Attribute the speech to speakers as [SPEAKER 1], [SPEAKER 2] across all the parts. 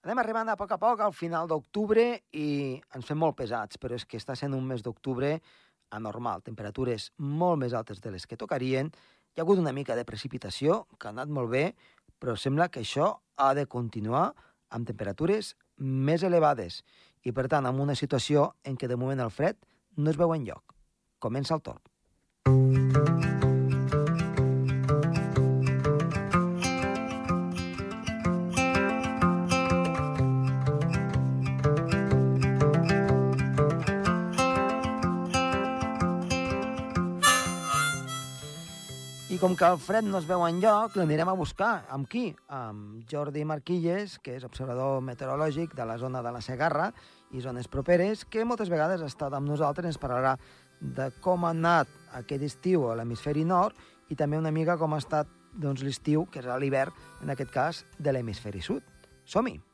[SPEAKER 1] Anem arribant a poc a poc al final d'octubre i ens fem molt pesats, però és que està sent un mes d'octubre anormal, temperatures molt més altes de les que tocarien, hi ha hagut una mica de precipitació, que ha anat molt bé, però sembla que això ha de continuar amb temperatures més elevades i, per tant, amb una situació en què de moment el fred no es veu en lloc. Comença el torn. Com que el fred no es veu en lloc, l'anirem a buscar. Amb qui? Amb Jordi Marquilles, que és observador meteorològic de la zona de la Segarra i zones properes, que moltes vegades ha estat amb nosaltres, ens parlarà de com ha anat aquest estiu a l'hemisferi nord i també una mica com ha estat doncs, l'estiu, que és l'hivern, en aquest cas, de l'hemisferi sud. Som-hi!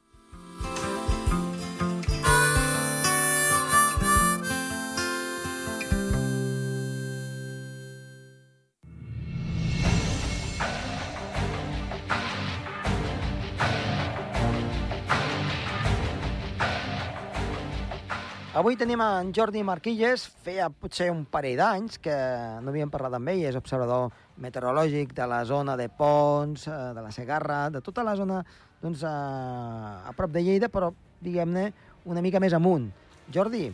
[SPEAKER 1] Avui tenim en Jordi Marquilles, feia potser un parell d'anys que no havíem parlat amb ell, és observador meteorològic de la zona de Pons, eh, de la Segarra, de tota la zona doncs, a, a prop de Lleida, però diguem-ne una mica més amunt. Jordi,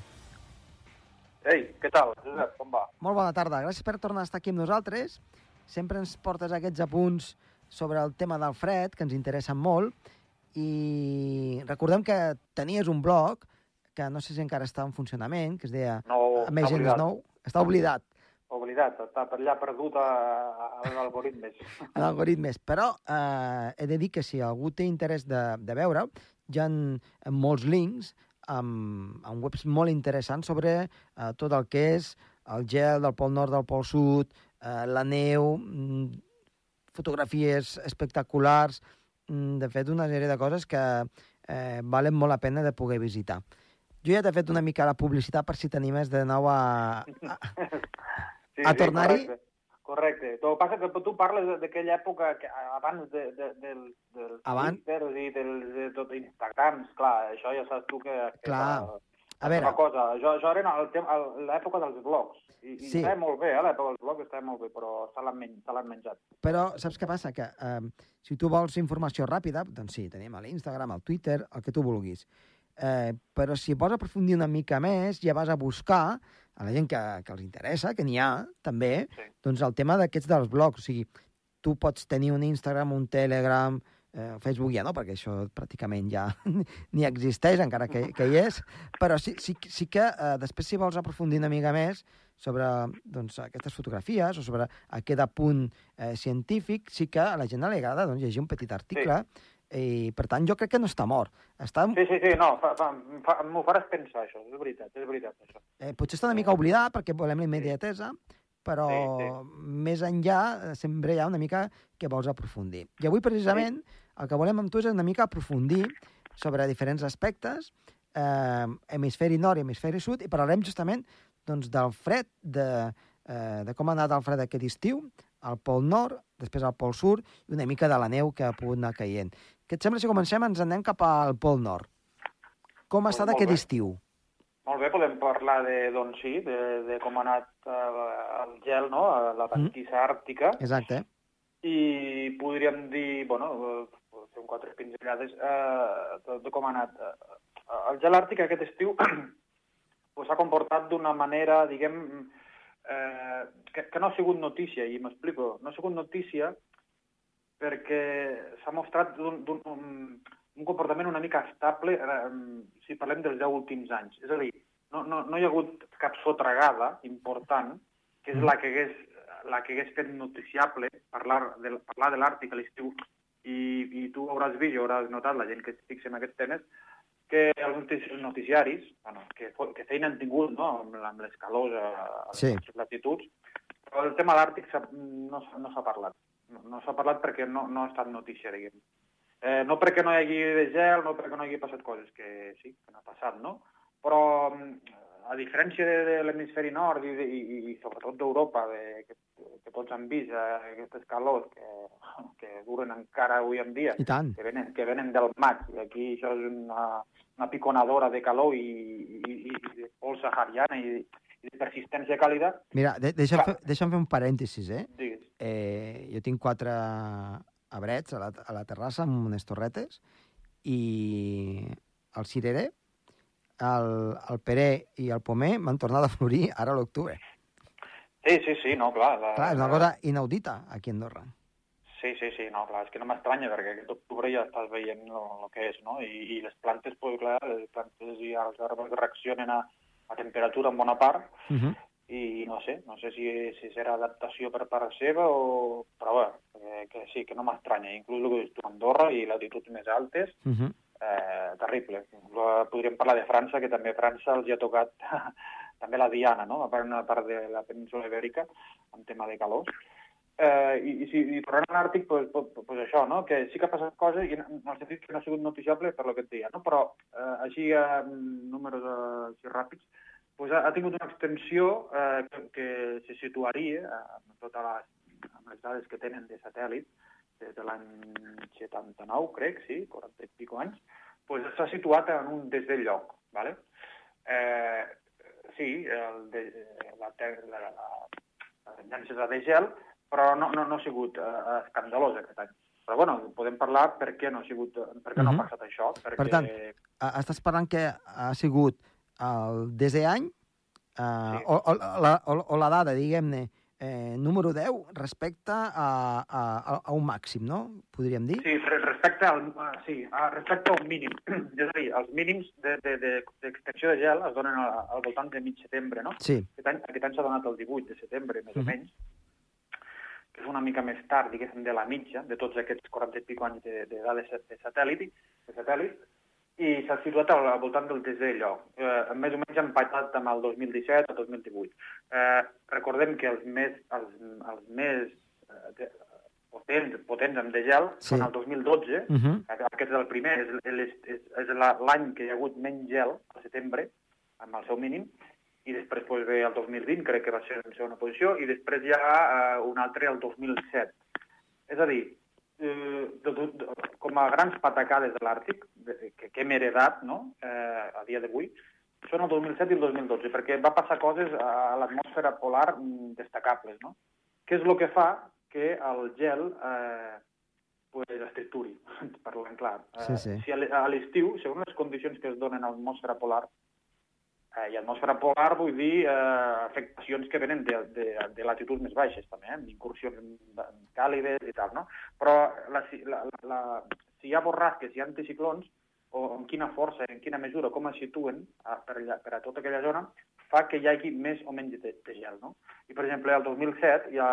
[SPEAKER 2] Ei, què tal, Josep, com va?
[SPEAKER 1] molt bona tarda, gràcies per tornar a estar aquí amb nosaltres. Sempre ens portes aquests apunts sobre el tema del fred, que ens interessen molt, i recordem que tenies un blog que no sé si encara està en funcionament, que es deia
[SPEAKER 2] No,
[SPEAKER 1] és nou. Està oblidat
[SPEAKER 2] Oblidat, està per allà perdut a, a, a l'algoritmes.
[SPEAKER 1] en algoritmes, però eh, he de dir que si algú té interès de, de veure, hi ha molts links amb, amb webs molt interessants sobre eh, tot el que és el gel del Pol Nord, del Pol Sud, eh, la neu, mm, fotografies espectaculars, mm, de fet, una sèrie de coses que eh, valen molt la pena de poder visitar. Jo ja t'he fet una mica la publicitat per si t'animes de nou a, a,
[SPEAKER 2] Sí,
[SPEAKER 1] A tornar-hi?
[SPEAKER 2] Correcte. correcte. El que passa que tu parles d'aquella època que abans de, de, del, del
[SPEAKER 1] Abans?
[SPEAKER 2] Twitter i del, de tot Instagrams, clar, això ja saps tu que... que
[SPEAKER 1] Clar.
[SPEAKER 2] és
[SPEAKER 1] A veure.
[SPEAKER 2] Una cosa, això, això era el el- l'època dels blogs. I, i
[SPEAKER 1] Sí.
[SPEAKER 2] estava molt bé, eh, l'època dels blogs estava molt bé, però se l'han men menjat.
[SPEAKER 1] Però saps què passa? Que eh, si tu vols informació ràpida, doncs sí, tenim l'Instagram, al Twitter, el que tu vulguis. Eh, però si vols aprofundir una mica més, ja vas a buscar a la gent que, que els interessa, que n'hi ha, també,
[SPEAKER 2] Sí.
[SPEAKER 1] doncs el tema d'aquests dels blogs. O sigui, tu pots tenir un Instagram, un Telegram, eh, Facebook ja no, perquè això pràcticament ja ni existeix, encara que, que hi és, però sí, sí, sí que eh, després si vols aprofundir una mica més sobre doncs, aquestes fotografies o sobre aquest apunt eh, científic, sí que a la gent li agrada doncs, llegir un petit article i, per tant, jo crec que no està mort. Està,
[SPEAKER 2] Sí, sí, sí, no, fa, fa, fa, m'ho faràs pensar, això, és veritat, és veritat, això.
[SPEAKER 1] eh, potser està una mica oblidat perquè volem la immediatesa, però
[SPEAKER 2] Sí,
[SPEAKER 1] més enllà eh, sempre hi ha una mica que vols aprofundir. I avui, precisament, el que volem amb tu és una mica aprofundir sobre diferents aspectes, eh, hemisferi nord i hemisferi sud, i parlarem justament doncs, del fred, de, eh, de com ha anat el fred aquest estiu, al Pol Nord, després al Pol Sud, i una mica de la neu que ha pogut anar caient. Què et sembla si comencem, ens anem cap al Pol Nord? Com ha estat
[SPEAKER 2] molt
[SPEAKER 1] aquest
[SPEAKER 2] bé.
[SPEAKER 1] estiu?
[SPEAKER 2] Molt bé, podem parlar de, doncs sí, de, de com ha anat eh, el gel, no?, a la pastissa àrtica,
[SPEAKER 1] Exacte.
[SPEAKER 2] i podríem dir, bueno, eh, fem quatre pinzellades eh, de, de com ha anat. El gel àrtic aquest estiu pues, s'ha comportat d'una manera, diguem, eh, que, que no ha sigut notícia, i m'explico. No ha sigut notícia perquè s'ha mostrat d'un d'un- un, un comportament una mica estable eh, si parlem dels 10 últims anys. És a dir, no, no, no hi ha hagut cap sotragada important, que és la que hagués, la que hagués fet noticiable parlar de, parlar de l'Àrtic a l'estiu. I, I tu hauràs vist hauràs notat, la gent que es fixa en aquests temes, que els notici- noticiaris, bueno, que, que feina han tingut no? amb, amb les calors a, a
[SPEAKER 1] Sí.
[SPEAKER 2] les latituds, però el tema de l'Àrtic no, no s'ha parlat. No, no s'ha parlat perquè no, no ha estat notícia, diguem. Eh, no perquè no hi hagi de gel, no perquè no hagi passat coses, que sí, que no ha passat, no? Però mm, a diferència de, de l'hemisferi nord i, de, i, i sobretot d'Europa, de, que, que tots han vist eh, aquestes calors que, que duren encara avui en dia,
[SPEAKER 1] I tant.
[SPEAKER 2] que venen, que venen del maig, i aquí això és una, una piconadora de calor i, i, i de pols sahariana i, i de persistència càlida,
[SPEAKER 1] Mira, de, deixa'm,
[SPEAKER 2] Clar.
[SPEAKER 1] fer, deixa'm fer un parèntesis, eh?
[SPEAKER 2] digues,
[SPEAKER 1] eh? Jo tinc quatre abrets a la, a la terrassa amb unes torretes i el cirerer, el, el peré i el pomer m'han tornat a florir ara a l'octubre.
[SPEAKER 2] Sí, sí, sí, no, clar. La,
[SPEAKER 1] Clar, és una cosa inaudita aquí a Andorra.
[SPEAKER 2] Sí, sí, sí, no, clar, és que no m'estranya perquè aquest octubre ja estàs veient el que és, no? I, i les plantes, pues, clar, les plantes i els arbres reaccionen a, a temperatura en bona part
[SPEAKER 1] Uh -huh.
[SPEAKER 2] i no sé, no sé si, si serà adaptació per part seva o... Però bé, que, que sí, que no m'estranya. Inclús el que dius tu, Andorra i latituds més altes,
[SPEAKER 1] Uh -huh.
[SPEAKER 2] eh, terrible. Inclús Podríem parlar de França, que també a França els hi ha tocat també la Diana, no? A part, una part de la península ibèrica, en tema de calor. Eh, i, i, si, i tornant a l'Àrtic, pues, pues, pues això, no? que sí que ha passat coses, i en, el sentit que no ha sigut noticiable per lo que et deia, no? però eh, així, eh, números eh, així ràpids, pues, ha, ha tingut una extensió eh, que, que se situaria, eh, amb totes les, amb les dades que tenen de satèl·lit, des de l'any 79, crec, sí, 40 i pico anys, pues, s'ha situat en un desdel·lloc, ¿vale? Eh, sí, el de, la, ter- la, la, la llances de gel, però no, no, no ha sigut eh, escandalós aquest any. Però bueno, podem parlar per què no ha sigut, per què no
[SPEAKER 1] Mhm.
[SPEAKER 2] ha passat això, perquè...
[SPEAKER 1] Per tant, Estàs parlant que ha sigut el desè any eh,
[SPEAKER 2] Sí.
[SPEAKER 1] o, o, la, o, o la dada, diguem-ne, eh, número 10 respecte a, a, a, un màxim, no? Podríem dir?
[SPEAKER 2] Sí, re- respecte al, sí, respecte al mínim. És a dir, els mínims d'extensió de, de, d'extensió de gel es donen al, al voltant de mig setembre, no?
[SPEAKER 1] Sí.
[SPEAKER 2] Aquest any, s'ha donat el 18 de setembre, més
[SPEAKER 1] Mhm.
[SPEAKER 2] o menys, que és una mica més tard, diguéssim, de la mitja, de tots aquests 40 i pico anys de, de dades de satèl·lit, de satèl·lit, i s'ha situat al, al voltant del desè lloc, eh, més o menys empatat amb el 2017 o 2018. Eh, recordem que els més, els, els més eh, de, potents, potents amb de gel
[SPEAKER 1] Sí.
[SPEAKER 2] són el 2012,
[SPEAKER 1] Uh -huh.
[SPEAKER 2] aquest és el primer, és, és, és, és la- l'any que hi ha hagut menys gel, al setembre, amb el seu mínim, i després pues, ve el 2020, crec que va ser en segona posició, i després hi ha eh, un altre el 2007. És a dir, eh, de, de, de, com a grans patacades de l'Àrtic, de- que, que hem heredat no? eh, a dia d'avui, són el 2007 i el 2012, perquè va passar coses a l'atmosfera polar mm, destacables, no? Què és el que fa que el gel eh, pues, es trituri, parlant clar. Eh,
[SPEAKER 1] Sí, sí.
[SPEAKER 2] Si a l'e- a l'estiu, segons les condicions que es donen a l'atmosfera polar, eh, i atmosfera polar vull dir eh, afectacions que venen de, de, de latituds més baixes, també, eh, incursions càlides i tal, no? Però la, la, la, si hi ha borrasques, si hi ha anticiclons, o en quina força, en quina mesura, com es situen a, per, allà, per a tota aquella zona, fa que hi hagi més o menys de, de gel, no? I, per exemple, el 2007, hi ha,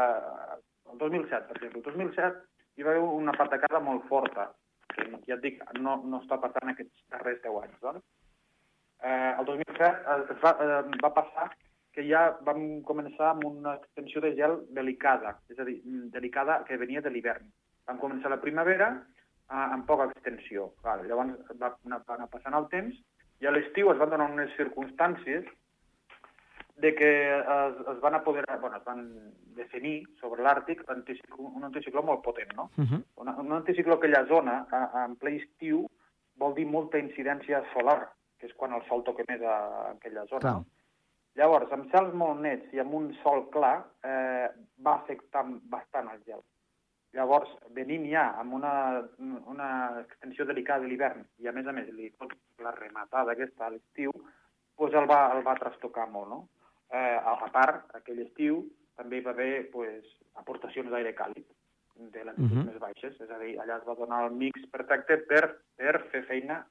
[SPEAKER 2] el 2007, per exemple, el 2007 hi va haver una patacada molt forta, que ja et dic, no, no està passant aquests darrers 10 anys, doncs. Eh, el 2007 eh, es va, eh, va passar que ja vam començar amb una extensió de gel delicada, és a dir, mm, delicada que venia de l'hivern. Vam començar la primavera eh, amb poca extensió. Clar, llavors va anar, va anar passant el temps i a l'estiu es van donar unes circumstàncies de que es, es van apoderar, bueno, es van definir sobre l'Àrtic un anticicló molt potent, no?
[SPEAKER 1] Uh -huh.
[SPEAKER 2] Una, un anticicló a aquella zona, a, en ple estiu, vol dir molta incidència solar, que és quan el sol toca més a, a aquella zona.
[SPEAKER 1] Clar.
[SPEAKER 2] Llavors, amb cels molt nets i amb un sol clar, eh, va afectar bastant el gel. Llavors, venim ja amb una, una extensió delicada de l'hivern i, a més a més, li la rematada aquesta a l'estiu, doncs el va, el va trastocar molt, no? Eh, a, part, aquell estiu també hi va haver pues, aportacions d'aire càlid de les
[SPEAKER 1] Mhm.
[SPEAKER 2] uh més baixes, és a dir, allà es va donar el mix perfecte per, per fer feina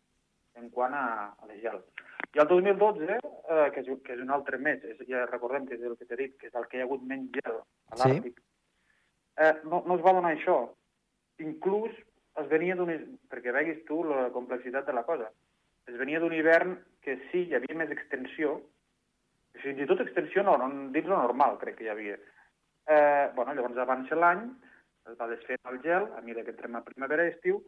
[SPEAKER 2] en quant a, a les gel. I el 2012, eh, que, és, que és un altre mes, és, ja recordem que és el que t'he dit, que és el que hi ha hagut menys gel a
[SPEAKER 1] Sí.
[SPEAKER 2] l'Àrtic, eh, no, no es va donar això. Inclús es venia d'un... perquè veguis tu la complexitat de la cosa. Es venia d'un hivern que sí, hi havia més extensió, fins i tot extensió no, no dins lo normal crec que hi havia. Eh, bueno, llavors avança l'any, es va desfent el gel, a mesura que entrem a primavera i estiu,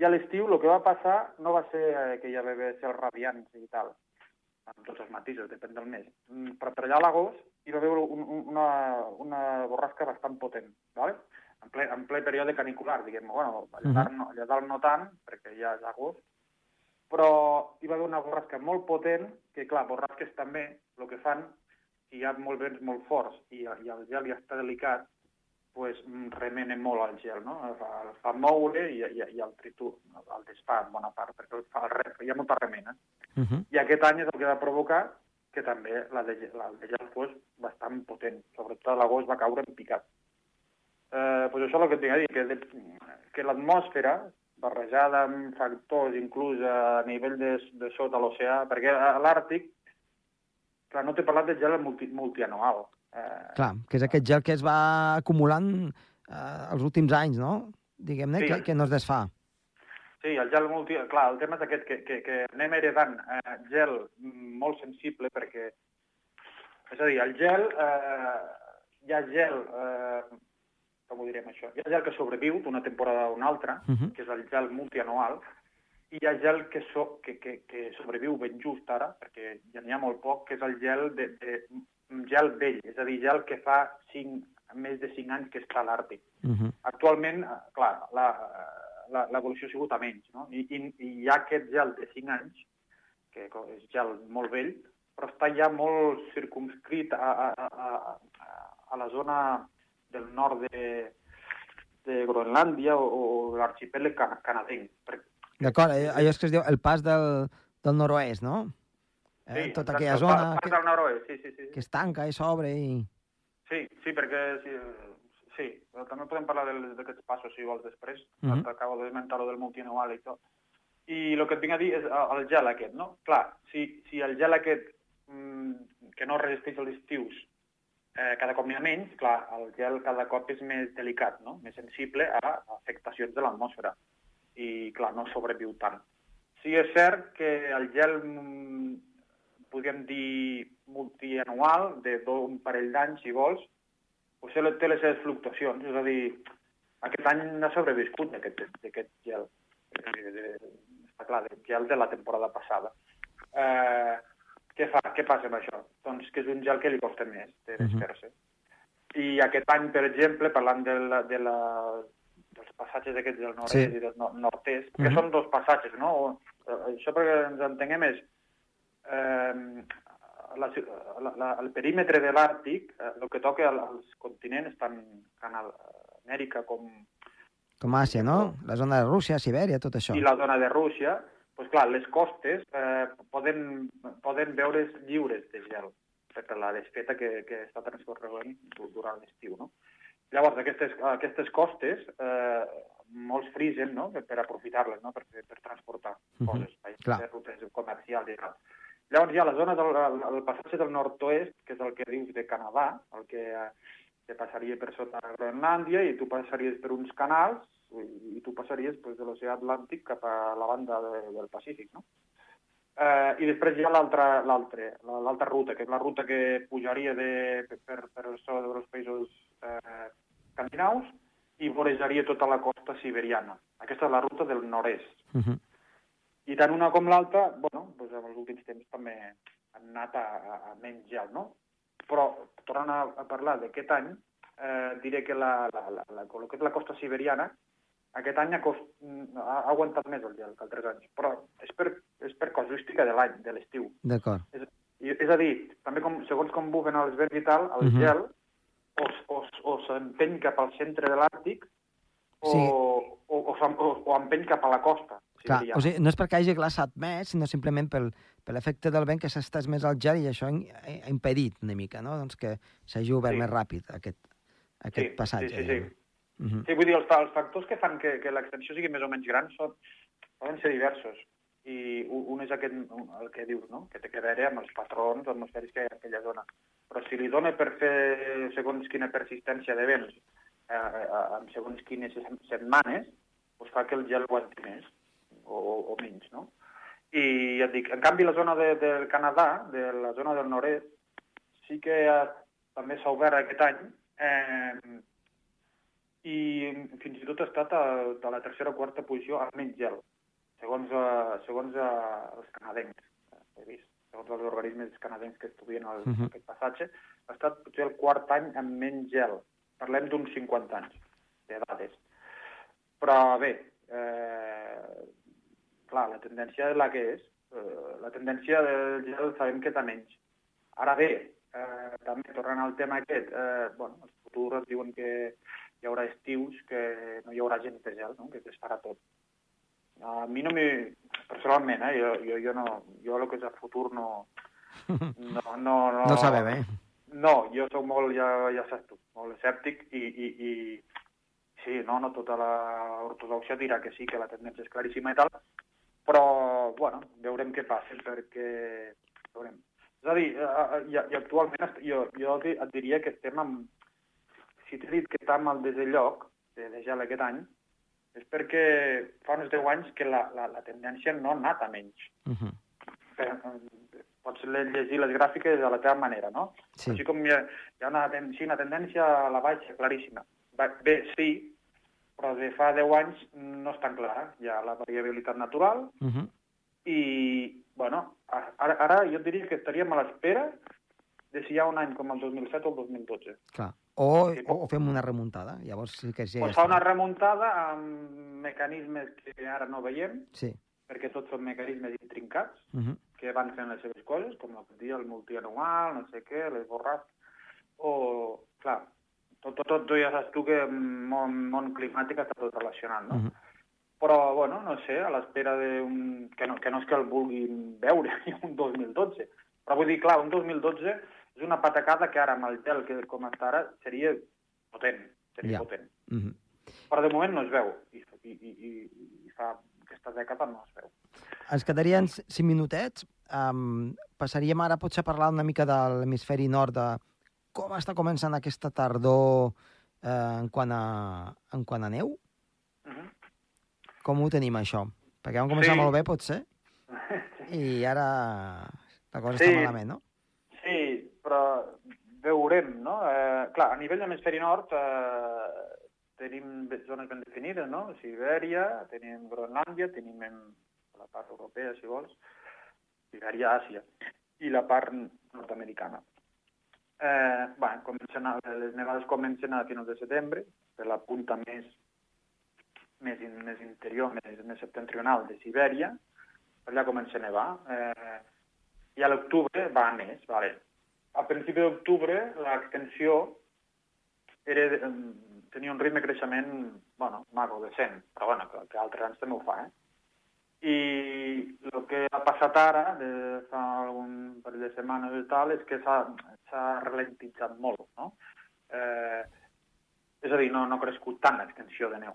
[SPEAKER 2] i a l'estiu el que va passar no va ser eh, que hi va haver cels radiants i tal. amb tots els matisos, depèn del mes. Mm, Però per allà a l'agost hi va haver un, un, una, una borrasca bastant potent, ¿vale? en, ple, en ple període canicular, diguem bueno, allà, dalt no, allà dalt no tant, perquè ja és agost, però hi va haver una borrasca molt potent, que clar, borrasques també, el que fan, si hi ha molt vents molt forts i, i el gel ja està delicat, pues, remena molt el gel, no? El fa, el fa moure i, i, i el tritur, el desfà en bona part, perquè el fa, el hi ha molta remena.
[SPEAKER 1] Uh -huh.
[SPEAKER 2] I aquest any és el que va provocar que també la de, la de gel fos bastant potent. Sobretot a l'agost va caure en picat. Eh, pues això és el que tinc a dir, que, que l'atmosfera, barrejada amb factors inclús a nivell de, de sota l'oceà, perquè a l'Àrtic, clar, no t'he parlat de gel multi, multianual. Eh,
[SPEAKER 1] Clar, que és aquest gel que es va acumulant eh, els últims anys, no? Diguem-ne,
[SPEAKER 2] Sí.
[SPEAKER 1] que, que no es desfà.
[SPEAKER 2] Sí, el gel multi... Clar, el tema és aquest, que, que, que anem heredant eh, gel mm, molt sensible perquè... És a dir, el gel... Eh, hi ha gel... Eh, com ho direm, això? Hi ha gel que sobreviu d'una temporada a una altra,
[SPEAKER 1] Uh -huh.
[SPEAKER 2] que és el gel multianual, hi ha gel que, so, que, que, que sobreviu ben just ara, perquè ja n'hi ha molt poc, que és el gel de, de gel vell, és a dir, gel que fa cinc, més de 5 anys que està a l'Àrtic.
[SPEAKER 1] Uh -huh.
[SPEAKER 2] Actualment, clar, la- la- l'evolució ha sigut a menys, no? I, i, i hi ha aquest gel de 5 anys, que és gel molt vell, però està ja molt circumscrit a, a, a, a, la zona del nord de, de Groenlàndia o, o l'arxipèlag cana canadenc. Per-
[SPEAKER 1] D'acord, eh, allò és que es diu el pas del, del nord-oest, no? Eh, tota
[SPEAKER 2] exacte,
[SPEAKER 1] aquella
[SPEAKER 2] el
[SPEAKER 1] zona
[SPEAKER 2] pa-
[SPEAKER 1] que,
[SPEAKER 2] Pas del nord-oest, sí, sí, sí.
[SPEAKER 1] que es tanca i s'obre i...
[SPEAKER 2] Sí, sí, perquè sí, sí, però també podem parlar d'aquests passos, si vols, després. Uh
[SPEAKER 1] Mhm.
[SPEAKER 2] -huh. T'acabo d'esmentar-ho del multianual i tot. I el que et vinc a dir és el el gel aquest, no? Clar, si, si el gel aquest, mm, que no resisteix als estius, eh, cada cop n'hi ha menys, clar, el gel cada cop és més delicat, no? Més sensible a afectacions de l'atmosfera. I, clar, no sobreviu tant. Sí, és cert que el gel, mm, podríem dir, multianual, de do- un parell d'anys, si vols, potser té les seves fluctuacions. És a dir, aquest any ha sobreviscut d'aquest gel. Eh, de- Està clar, del gel de la temporada passada. Eh, què fa? Què passa amb això? Doncs que és un gel que li costa més de
[SPEAKER 1] Mhm.
[SPEAKER 2] desfer-se. I aquest any, per exemple, parlant de la, de la, passatges aquests del nord-est
[SPEAKER 1] Sí.
[SPEAKER 2] i del no- nord-est, que
[SPEAKER 1] Mhm.
[SPEAKER 2] són dos passatges, no? O, eh, això perquè ens entenguem és eh, la, la, la, el perímetre de l'Àrtic, eh, el que toca al- als continents, tant Canal, Amèrica com
[SPEAKER 1] Com Àsia, no? La zona de Rússia, Sibèria, tot això.
[SPEAKER 2] i la zona de Rússia, doncs clar, les costes eh, poden, poden veure's lliures de gel per la desfeta que, que està transcorrent du- durant l'estiu, no? Llavors, aquestes, aquestes costes, eh, molts frisen, no?, per aprofitar-les, no?, per, per transportar
[SPEAKER 1] Mhm,
[SPEAKER 2] coses, uh
[SPEAKER 1] clar.
[SPEAKER 2] -huh, rutes comercials i tal. Llavors hi ha la zona del el, el passatge del nord-oest, que és el que dius de Canadà, el que, eh, que passaria per sota de Groenlàndia i tu passaries per uns canals i, i tu passaries pues, de l'oceà Atlàntic cap a la banda de, del Pacífic, no? Eh, I després hi ha l'altra l'altra la- l'altra ruta, que és la ruta que pujaria de, per, per el sud dels països eh, escandinaus i vorejaria tota la costa siberiana. Aquesta és la ruta del nord-est.
[SPEAKER 1] Uh -huh.
[SPEAKER 2] I tant una com l'altra, bueno, doncs en els últims temps també han anat a, a, a menys gel, no? Però, tornant a, a parlar d'aquest any, eh, diré que la, la, la, la, el que és la costa siberiana, aquest any ha, cost, ha, ha aguantat més el gel que altres anys, però és per, és per casuística de l'any, de l'estiu.
[SPEAKER 1] D'acord.
[SPEAKER 2] És, és a dir, també com, segons com bufen els vents i tal, el
[SPEAKER 1] Mhm.
[SPEAKER 2] gel o, o, o s'empeny cap al centre de l'Àrtic o,
[SPEAKER 1] Sí.
[SPEAKER 2] o, o, o, o empeny cap a la costa.
[SPEAKER 1] Clar,
[SPEAKER 2] siberiana.
[SPEAKER 1] o sigui, no és perquè hagi glaçat més, sinó simplement pel, per l'efecte del vent que s'ha estès més al gel i això ha, impedit una mica, no?, doncs que s'hagi obert
[SPEAKER 2] Sí.
[SPEAKER 1] més ràpid aquest, aquest
[SPEAKER 2] Sí,
[SPEAKER 1] passatge.
[SPEAKER 2] sí, sí, sí.
[SPEAKER 1] diguem. Mhm.
[SPEAKER 2] Sí, vull dir, els, els factors que fan que, que l'extensió sigui més o menys gran són, poden ser diversos. I un és aquest, el que dius, no? que té a veure amb els patrons atmosfèrics que hi ha en aquella zona. Però si li dona per fer segons quina persistència de vents eh, eh, en segons quines setmanes, doncs fa que el gel aguanti més o, o, menys, no? I ja et dic, en canvi la zona de, del Canadà, de la zona del nord-est, sí que ha, també s'ha obert aquest any eh, i fins i tot ha estat a, a la tercera o quarta posició amb menys gel, segons, uh, segons uh, els canadencs, eh, he vist. segons els organismes canadencs que estudien el, uh
[SPEAKER 1] Mhm.
[SPEAKER 2] -huh. aquest passatge, ha estat potser el quart any amb menys gel. Parlem d'uns 50 anys de dades. Però bé, eh, clar, la tendència és la que és. Eh, la tendència del gel sabem que està menys. Ara bé, eh, també tornant al tema aquest, eh, bueno, els futurs diuen que hi haurà estius que no hi haurà gens de gel, no? que es farà tot. A mi no m'hi... Personalment, eh? jo, jo, jo, no, jo el que és el futur no... No, no, no,
[SPEAKER 1] No sabem, eh?
[SPEAKER 2] No, jo sóc molt, ja, ja saps tu, molt escèptic i, i, i sí, no, no tota l'ortodoxia dirà que sí, que la tendència és claríssima i tal, però, bueno, veurem què passa, perquè... Veurem. És a dir, eh, i, i actualment jo, jo et diria que estem amb... Si t'he dit que estem al desè lloc de, de gel aquest any, és perquè fa uns 10 anys que la, la, la tendència no ha anat a menys.
[SPEAKER 1] Uh -huh.
[SPEAKER 2] Per, pots le- llegir les gràfiques de la teva manera, no?
[SPEAKER 1] Sí.
[SPEAKER 2] Així com hi ha, hi ha una, sí, una tendència a la baixa claríssima. Bé, sí, però de fa 10 anys no és tan clara. Hi ha la variabilitat natural
[SPEAKER 1] Uh -huh.
[SPEAKER 2] i, bueno, ara, ara jo diria que estaríem a l'espera de si hi ha un any com el 2007 o el 2012.
[SPEAKER 1] Clar. O,
[SPEAKER 2] Sí,
[SPEAKER 1] o, o fem una remuntada, llavors sí que ja
[SPEAKER 2] Pues fa una remuntada amb mecanismes que ara no veiem,
[SPEAKER 1] Sí.
[SPEAKER 2] perquè tots són mecanismes intrincats,
[SPEAKER 1] Uh -huh.
[SPEAKER 2] que van fent les seves coses, com el dia el multianual, no sé què, les borràs, o, clar, tot, tot, tot ja saps tu que el món, món climàtic està tot relacionat, no?
[SPEAKER 1] Uh -huh.
[SPEAKER 2] Però, bueno, no sé, a l'espera d'un... Que, no, que no és que el vulguin veure, un 2012, però vull dir, clar, un 2012 és una patacada que ara amb el gel que com està ara seria potent, seria
[SPEAKER 1] Ja.
[SPEAKER 2] potent.
[SPEAKER 1] Uh -huh.
[SPEAKER 2] Però de moment no es veu, i, i, i, i fa aquesta dècada no es veu.
[SPEAKER 1] Ens quedarien c- cinc minutets. Um, passaríem ara potser a parlar una mica de l'hemisferi nord, de com està començant aquesta tardor eh, en, quant a, en quant a neu.
[SPEAKER 2] Uh -huh.
[SPEAKER 1] Com ho tenim, això? Perquè vam començar
[SPEAKER 2] Sí.
[SPEAKER 1] molt bé, potser, i ara la cosa
[SPEAKER 2] Sí.
[SPEAKER 1] està malament, no?
[SPEAKER 2] Però veurem, no? Eh, clar, a nivell de nord eh, tenim zones ben definides, no? Sibèria, tenim Groenlàndia, tenim en la part europea, si vols, Sibèria, Àsia, i la part nord-americana. Eh, bueno, comencen a, les nevades comencen a finals de setembre, per la punta més, més, més interior, més, més septentrional de Sibèria, allà comença a nevar. Eh, i a l'octubre va a més, vale. A principi d'octubre l'extensió era, tenia un ritme de creixement, bueno, maco, decent, però bueno, que, que altres anys també ho fa, eh? I el que ha passat ara, de fa algun parell de setmanes i tal, és que s'ha ralentitzat molt, no? Eh, és a dir, no, no ha crescut tant l'extensió de neu.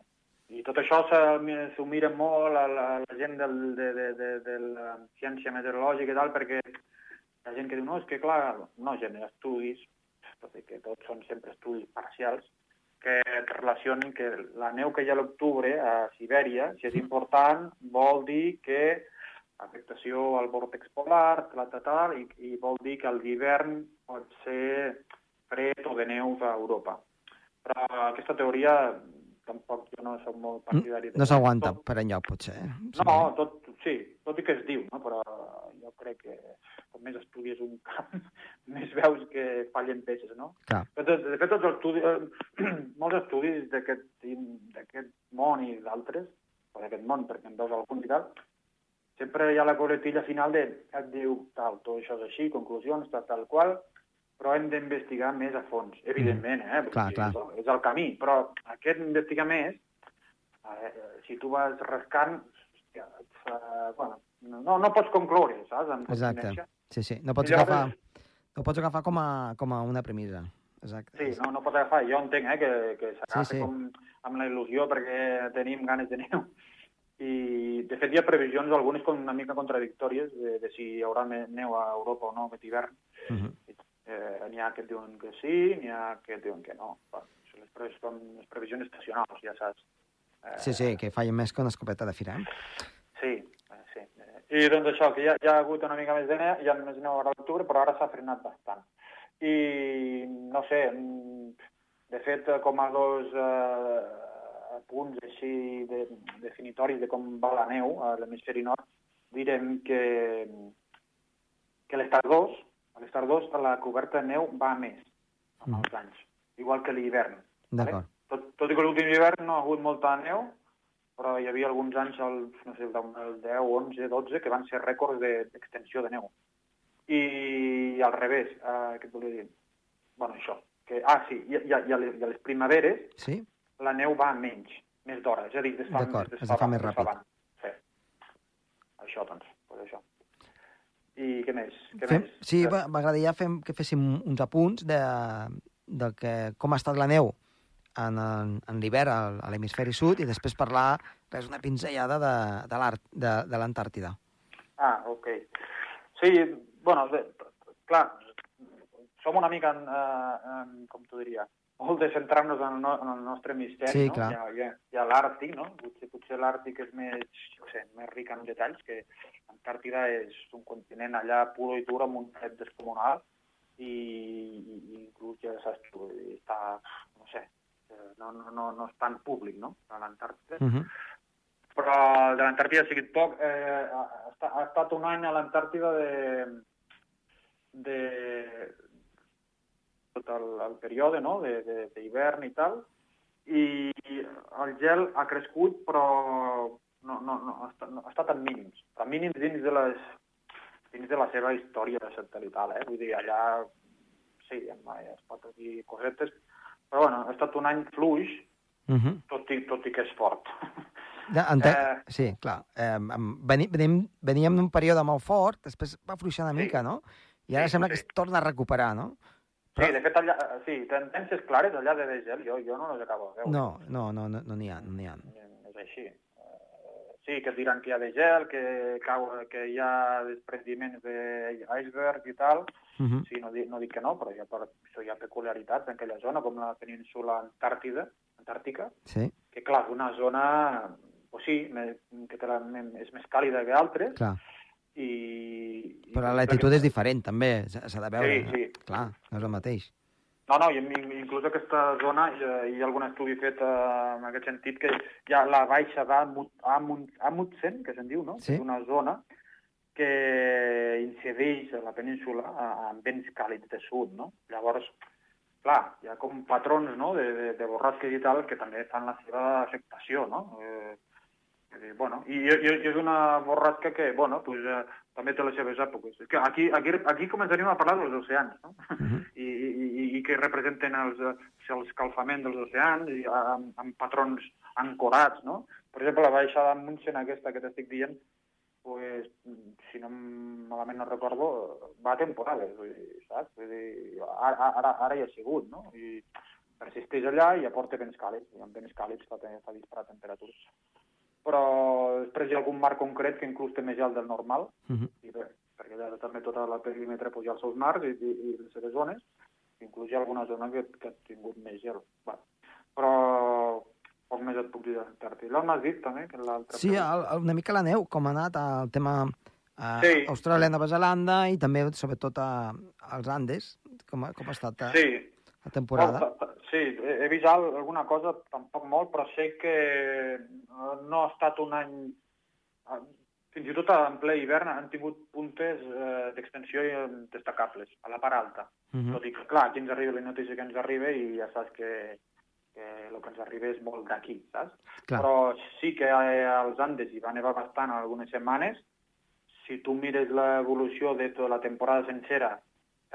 [SPEAKER 2] I tot això s'ho mira molt a la, la gent del, de, de, de, de la ciència meteorològica i tal, perquè la gent que diu, no, és que clar, no, ha estudis, tot i que tots són sempre estudis parcials, que relacionen que la neu que hi ha a l'octubre a Sibèria, si és important, vol dir que afectació al vòrtex polar, tal, tal, tal, i, i vol dir que l'hivern pot ser fred o de neu a Europa. Però aquesta teoria tampoc jo no soc molt partidari.
[SPEAKER 1] No s'aguanta per enlloc, potser. eh?
[SPEAKER 2] No, tot, sí, tot i que es diu, no? però jo crec que com més estudies un camp, més veus que fallen peces, no?
[SPEAKER 1] Clar.
[SPEAKER 2] De, de, fet, tots els estudis, eh, molts estudis d'aquest món i d'altres, o d'aquest món, perquè en veus algun i tal, sempre hi ha la coletilla final de et diu tal, tot això és així, conclusions, tal, tal qual, però hem d'investigar més a fons, evidentment, eh? Vull
[SPEAKER 1] Clar, clar.
[SPEAKER 2] És, el, és el camí, però aquest investigar més, eh, si tu vas rascant, et fa, bueno, no, no pots concloure, saps? Amb
[SPEAKER 1] Exacte. Sí, sí. No pots,
[SPEAKER 2] llavors-
[SPEAKER 1] agafar, no pots agafar com a, com a una premissa. Exacte.
[SPEAKER 2] Sí, no, no pot agafar. Jo entenc eh, que, que s'agafa
[SPEAKER 1] Sí, sí.
[SPEAKER 2] com amb la il·lusió perquè tenim ganes de neu. I, de fet, hi ha previsions, algunes con, una mica contradictòries, de, de si hi haurà neu a Europa o no aquest hivern.
[SPEAKER 1] Uh -huh.
[SPEAKER 2] Eh, n'hi ha que diuen que sí, n'hi ha que diuen que no. Bueno, són les, les previsions estacionals, ja saps.
[SPEAKER 1] Sí, sí, que fallen més que una escopeta de fira. Eh?
[SPEAKER 2] Sí, sí. I doncs això, que ja, ja ha hagut una mica més de neu, hi ha més neu a l'octubre, però ara s'ha frenat bastant. I, no sé, mm, de fet, com a dos eh, punts així de, definitoris de com va la neu a l'hemisferi nord, direm que, que les tardors, a les tardors la coberta de neu va més amb
[SPEAKER 1] Mm.
[SPEAKER 2] els anys, igual que l'hivern.
[SPEAKER 1] D'acord.
[SPEAKER 2] Tot, tot i que l'últim hivern no ha hagut molta neu, però hi havia alguns anys, el, no sé, el 10, 11, 12, que van ser rècords de- d'extensió de neu. I al revés, eh, què et volia dir? bueno, això. Que, ah, sí, i, i, i, a les, i a les primaveres
[SPEAKER 1] Sí?
[SPEAKER 2] la neu va menys, més d'hora, és a dir, es fa, es
[SPEAKER 1] es fa més
[SPEAKER 2] es
[SPEAKER 1] ràpid.
[SPEAKER 2] abans. Sí. Això, doncs, pues això. I què més? Què
[SPEAKER 1] Fem,
[SPEAKER 2] més?
[SPEAKER 1] sí, m'agradaria fem, que féssim uns apunts de, de que, com ha estat la neu en, en, l'hivern a, l'hemisferi sud i després parlar, res, una pinzellada de, de l'art de, de l'Antàrtida.
[SPEAKER 2] Ah, ok. Sí, bueno, de, clar, som una mica, en, eh, en, com t'ho diria, molt de centrar-nos en, no, en el nostre misteri,
[SPEAKER 1] Sí,
[SPEAKER 2] no?
[SPEAKER 1] clar.
[SPEAKER 2] Hi ha, hi ha, hi ha l'Àrtic, no? Potser, potser l'Àrtic és més, què sé, més ric en detalls, que l'Antàrtida és un continent allà puro i dur amb un fred descomunal i, i, i inclús, ja saps tu, està, no sé, no, no, no, no és tan públic, no?, a l'Antàrtida
[SPEAKER 1] Uh -huh.
[SPEAKER 2] però de l'Antàrtida ha sigut poc. Eh, ha, ha, estat un any a l'Antàrtida de, de tot el, el període no? de- de- d'hivern i tal, i el gel ha crescut, però no, no, no, ha, estat, no, ha estat en mínims, en mínims dins de, les, dins de la seva història satelital. Eh? Vull dir, allà sí, es pot dir cosetes, però bueno, ha estat un any fluix,
[SPEAKER 1] Uh -huh.
[SPEAKER 2] tot i, tot i que és fort.
[SPEAKER 1] De, ente...
[SPEAKER 2] Eh.
[SPEAKER 1] Sí, clar. Eh, veni, venim, veníem d'un període molt fort, després va fluixar una
[SPEAKER 2] Sí.
[SPEAKER 1] mica, no? I ara
[SPEAKER 2] Sí,
[SPEAKER 1] sembla
[SPEAKER 2] sí.
[SPEAKER 1] que es torna a recuperar, no?
[SPEAKER 2] Sí, de fet, allà, sí, tendències clares allà de degel, jo, jo no les acabo de veure.
[SPEAKER 1] No, no, no, no, no n'hi ha, no n'hi ha.
[SPEAKER 2] És així. Eh, Sí, que et diran que hi ha degel, que, cau, que hi ha desprendiments d'iceberg i tal.
[SPEAKER 1] Uh -huh.
[SPEAKER 2] Sí, no dic, no dic que no, però hi ha, per, això hi ha peculiaritats en aquella zona, com la península Antàrtida, Antàrtica,
[SPEAKER 1] Sí,
[SPEAKER 2] que, clar, és una zona, pues sí, que la, és més càlida que altres,
[SPEAKER 1] clar.
[SPEAKER 2] i... i
[SPEAKER 1] Però la latitud és diferent, també, s'ha de veure.
[SPEAKER 2] Sí, sí.
[SPEAKER 1] Clar, no és el mateix.
[SPEAKER 2] No, no, i in- inclús aquesta zona, hi ha, hi ha algun estudi fet eh, en aquest sentit, que hi ha la baixa d'Amut- Amund- Amundsen, que se'n diu, no?
[SPEAKER 1] Sí.
[SPEAKER 2] És una zona que incideix a la península amb vents càlids de sud, no? Llavors, clar, hi ha com patrons no? de, de, de borrasques i tal que també fan la seva afectació, no? Eh, dir, bueno, i, i, i és una borrasca que, bueno, pues, eh, també té les seves èpoques. És que aquí, aquí, aquí començaríem a parlar dels oceans, no?
[SPEAKER 1] Mhm.
[SPEAKER 2] I, i, i- i que representen els, eh, l'escalfament dels oceans i amb, amb patrons ancorats, no? Per exemple, la baixada de Munchen aquesta que t'estic dient, pues, si no malament no recordo, va a temporades, vull dir, saps? Vull dir, ara, ara, ara hi ha sigut, no? I persisteix allà i aporta vents càlids, i amb vents càlids fa, fa disparar temperatures. Però després hi ha algun mar concret que inclús té més gel del normal,
[SPEAKER 1] Uh -huh.
[SPEAKER 2] i bé, perquè allà també tota la perímetre ha els seus mars i, i, i les seves zones, inclús hi ha alguna zona que, que ha tingut més gel. Bueno, però poc més et puc dir d'Antàrtida. L'on m'has dit també? Que l'altre
[SPEAKER 1] Sí, el, el, una mica la neu, com ha anat el tema a
[SPEAKER 2] Sí.
[SPEAKER 1] Austràlia, Nova Zelanda i també, sobretot, a, als Andes, com, ha- com ha estat a,
[SPEAKER 2] Sí,
[SPEAKER 1] la temporada.
[SPEAKER 2] Ta- sí, he vist al- alguna cosa, tampoc molt, però sé que eh, no ha estat un any... eh, Fins i tot en ple hivern han tingut puntes eh, d'extensió eh, destacables, a la part alta.
[SPEAKER 1] Uh -huh.
[SPEAKER 2] Tot i que, clar, aquí ens arriba la notícia que ens arriba i ja saps que, que el que ens arriba és molt d'aquí, saps?
[SPEAKER 1] Clar.
[SPEAKER 2] Però sí que eh, als Andes hi va nevar bastant algunes setmanes. Si tu mires l'evolució de tota la temporada sencera,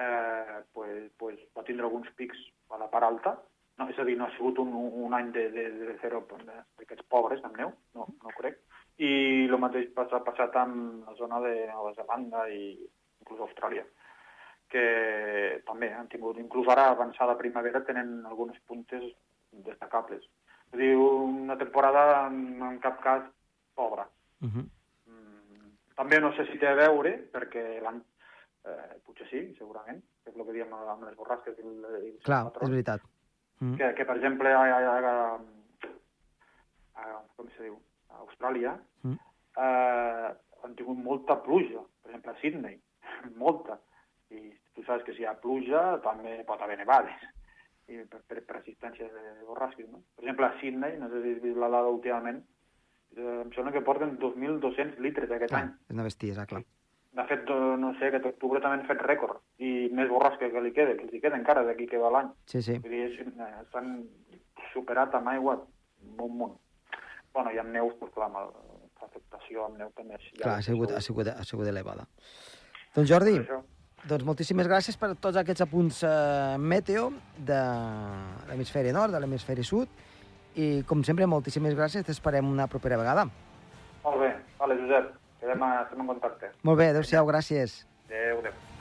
[SPEAKER 2] eh, pues, pues va tindre alguns pics a la part alta. No, és a dir, no ha sigut un, un any de, de, de zero d'aquests pobres amb neu, no, no crec. I el mateix passa, ha passat amb la zona de Nova Zelanda i inclús Austràlia que també han tingut, inclús ara avançada primavera, tenen algunes puntes destacables. És dir, una temporada en, en cap cas pobra.
[SPEAKER 1] Uh -huh.
[SPEAKER 2] Mm, també no sé si té a veure, perquè l'any, eh, potser sí, segurament, que és el que diem amb les borrasques i, el- i
[SPEAKER 1] Clar,
[SPEAKER 2] patrons,
[SPEAKER 1] és veritat. -huh.
[SPEAKER 2] que, que, per exemple, a, a, a, a, com se diu, a Austràlia,
[SPEAKER 1] Mm.
[SPEAKER 2] eh, han tingut molta pluja, per exemple, a Sydney, molta. I tu saps que si hi ha pluja també pot haver nevades i per, per persistència de borrasques, no? Per exemple, a Sydney, no sé si has vist la dada últimament, eh, em sembla que porten 2.200 litres aquest
[SPEAKER 1] Clar,
[SPEAKER 2] any.
[SPEAKER 1] és una bestiesa, clar.
[SPEAKER 2] De fet, no sé, aquest octubre també han fet rècord. I més borrasca que li queda, que hi queda encara d'aquí que va l'any.
[SPEAKER 1] Sí, sí.
[SPEAKER 2] Vull dir, eh, s'han superat amb aigua un munt. Bueno, i amb neus, doncs clar, amb l'afectació amb neu també.
[SPEAKER 1] Clar, ha sigut, ha sigut, ha sigut elevada. Doncs Jordi,
[SPEAKER 2] Per això.
[SPEAKER 1] Doncs moltíssimes gràcies per tots aquests apunts eh, meteo de l'hemisferi nord, de l'hemisferi sud, i com sempre, moltíssimes gràcies, t'esperem una propera vegada.
[SPEAKER 2] Molt bé, vale, Josep, quedem, a, estem en contacte.
[SPEAKER 1] Molt bé, adeu-siau, gràcies.
[SPEAKER 2] Adéu, adéu.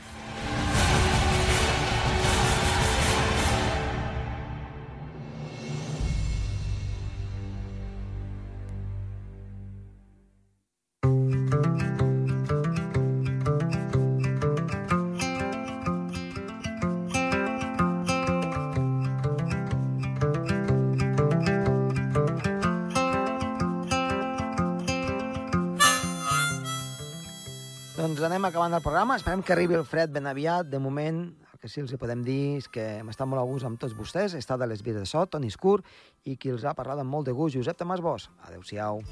[SPEAKER 1] Programa. Esperem que arribi el fred ben aviat. De moment, el que sí els hi podem dir és que hem estat molt a gust amb tots vostès. He estat a les vies de so, Toni Escur, i qui els ha parlat amb molt de gust, Josep Tomàs Bosch. Adéu-siau.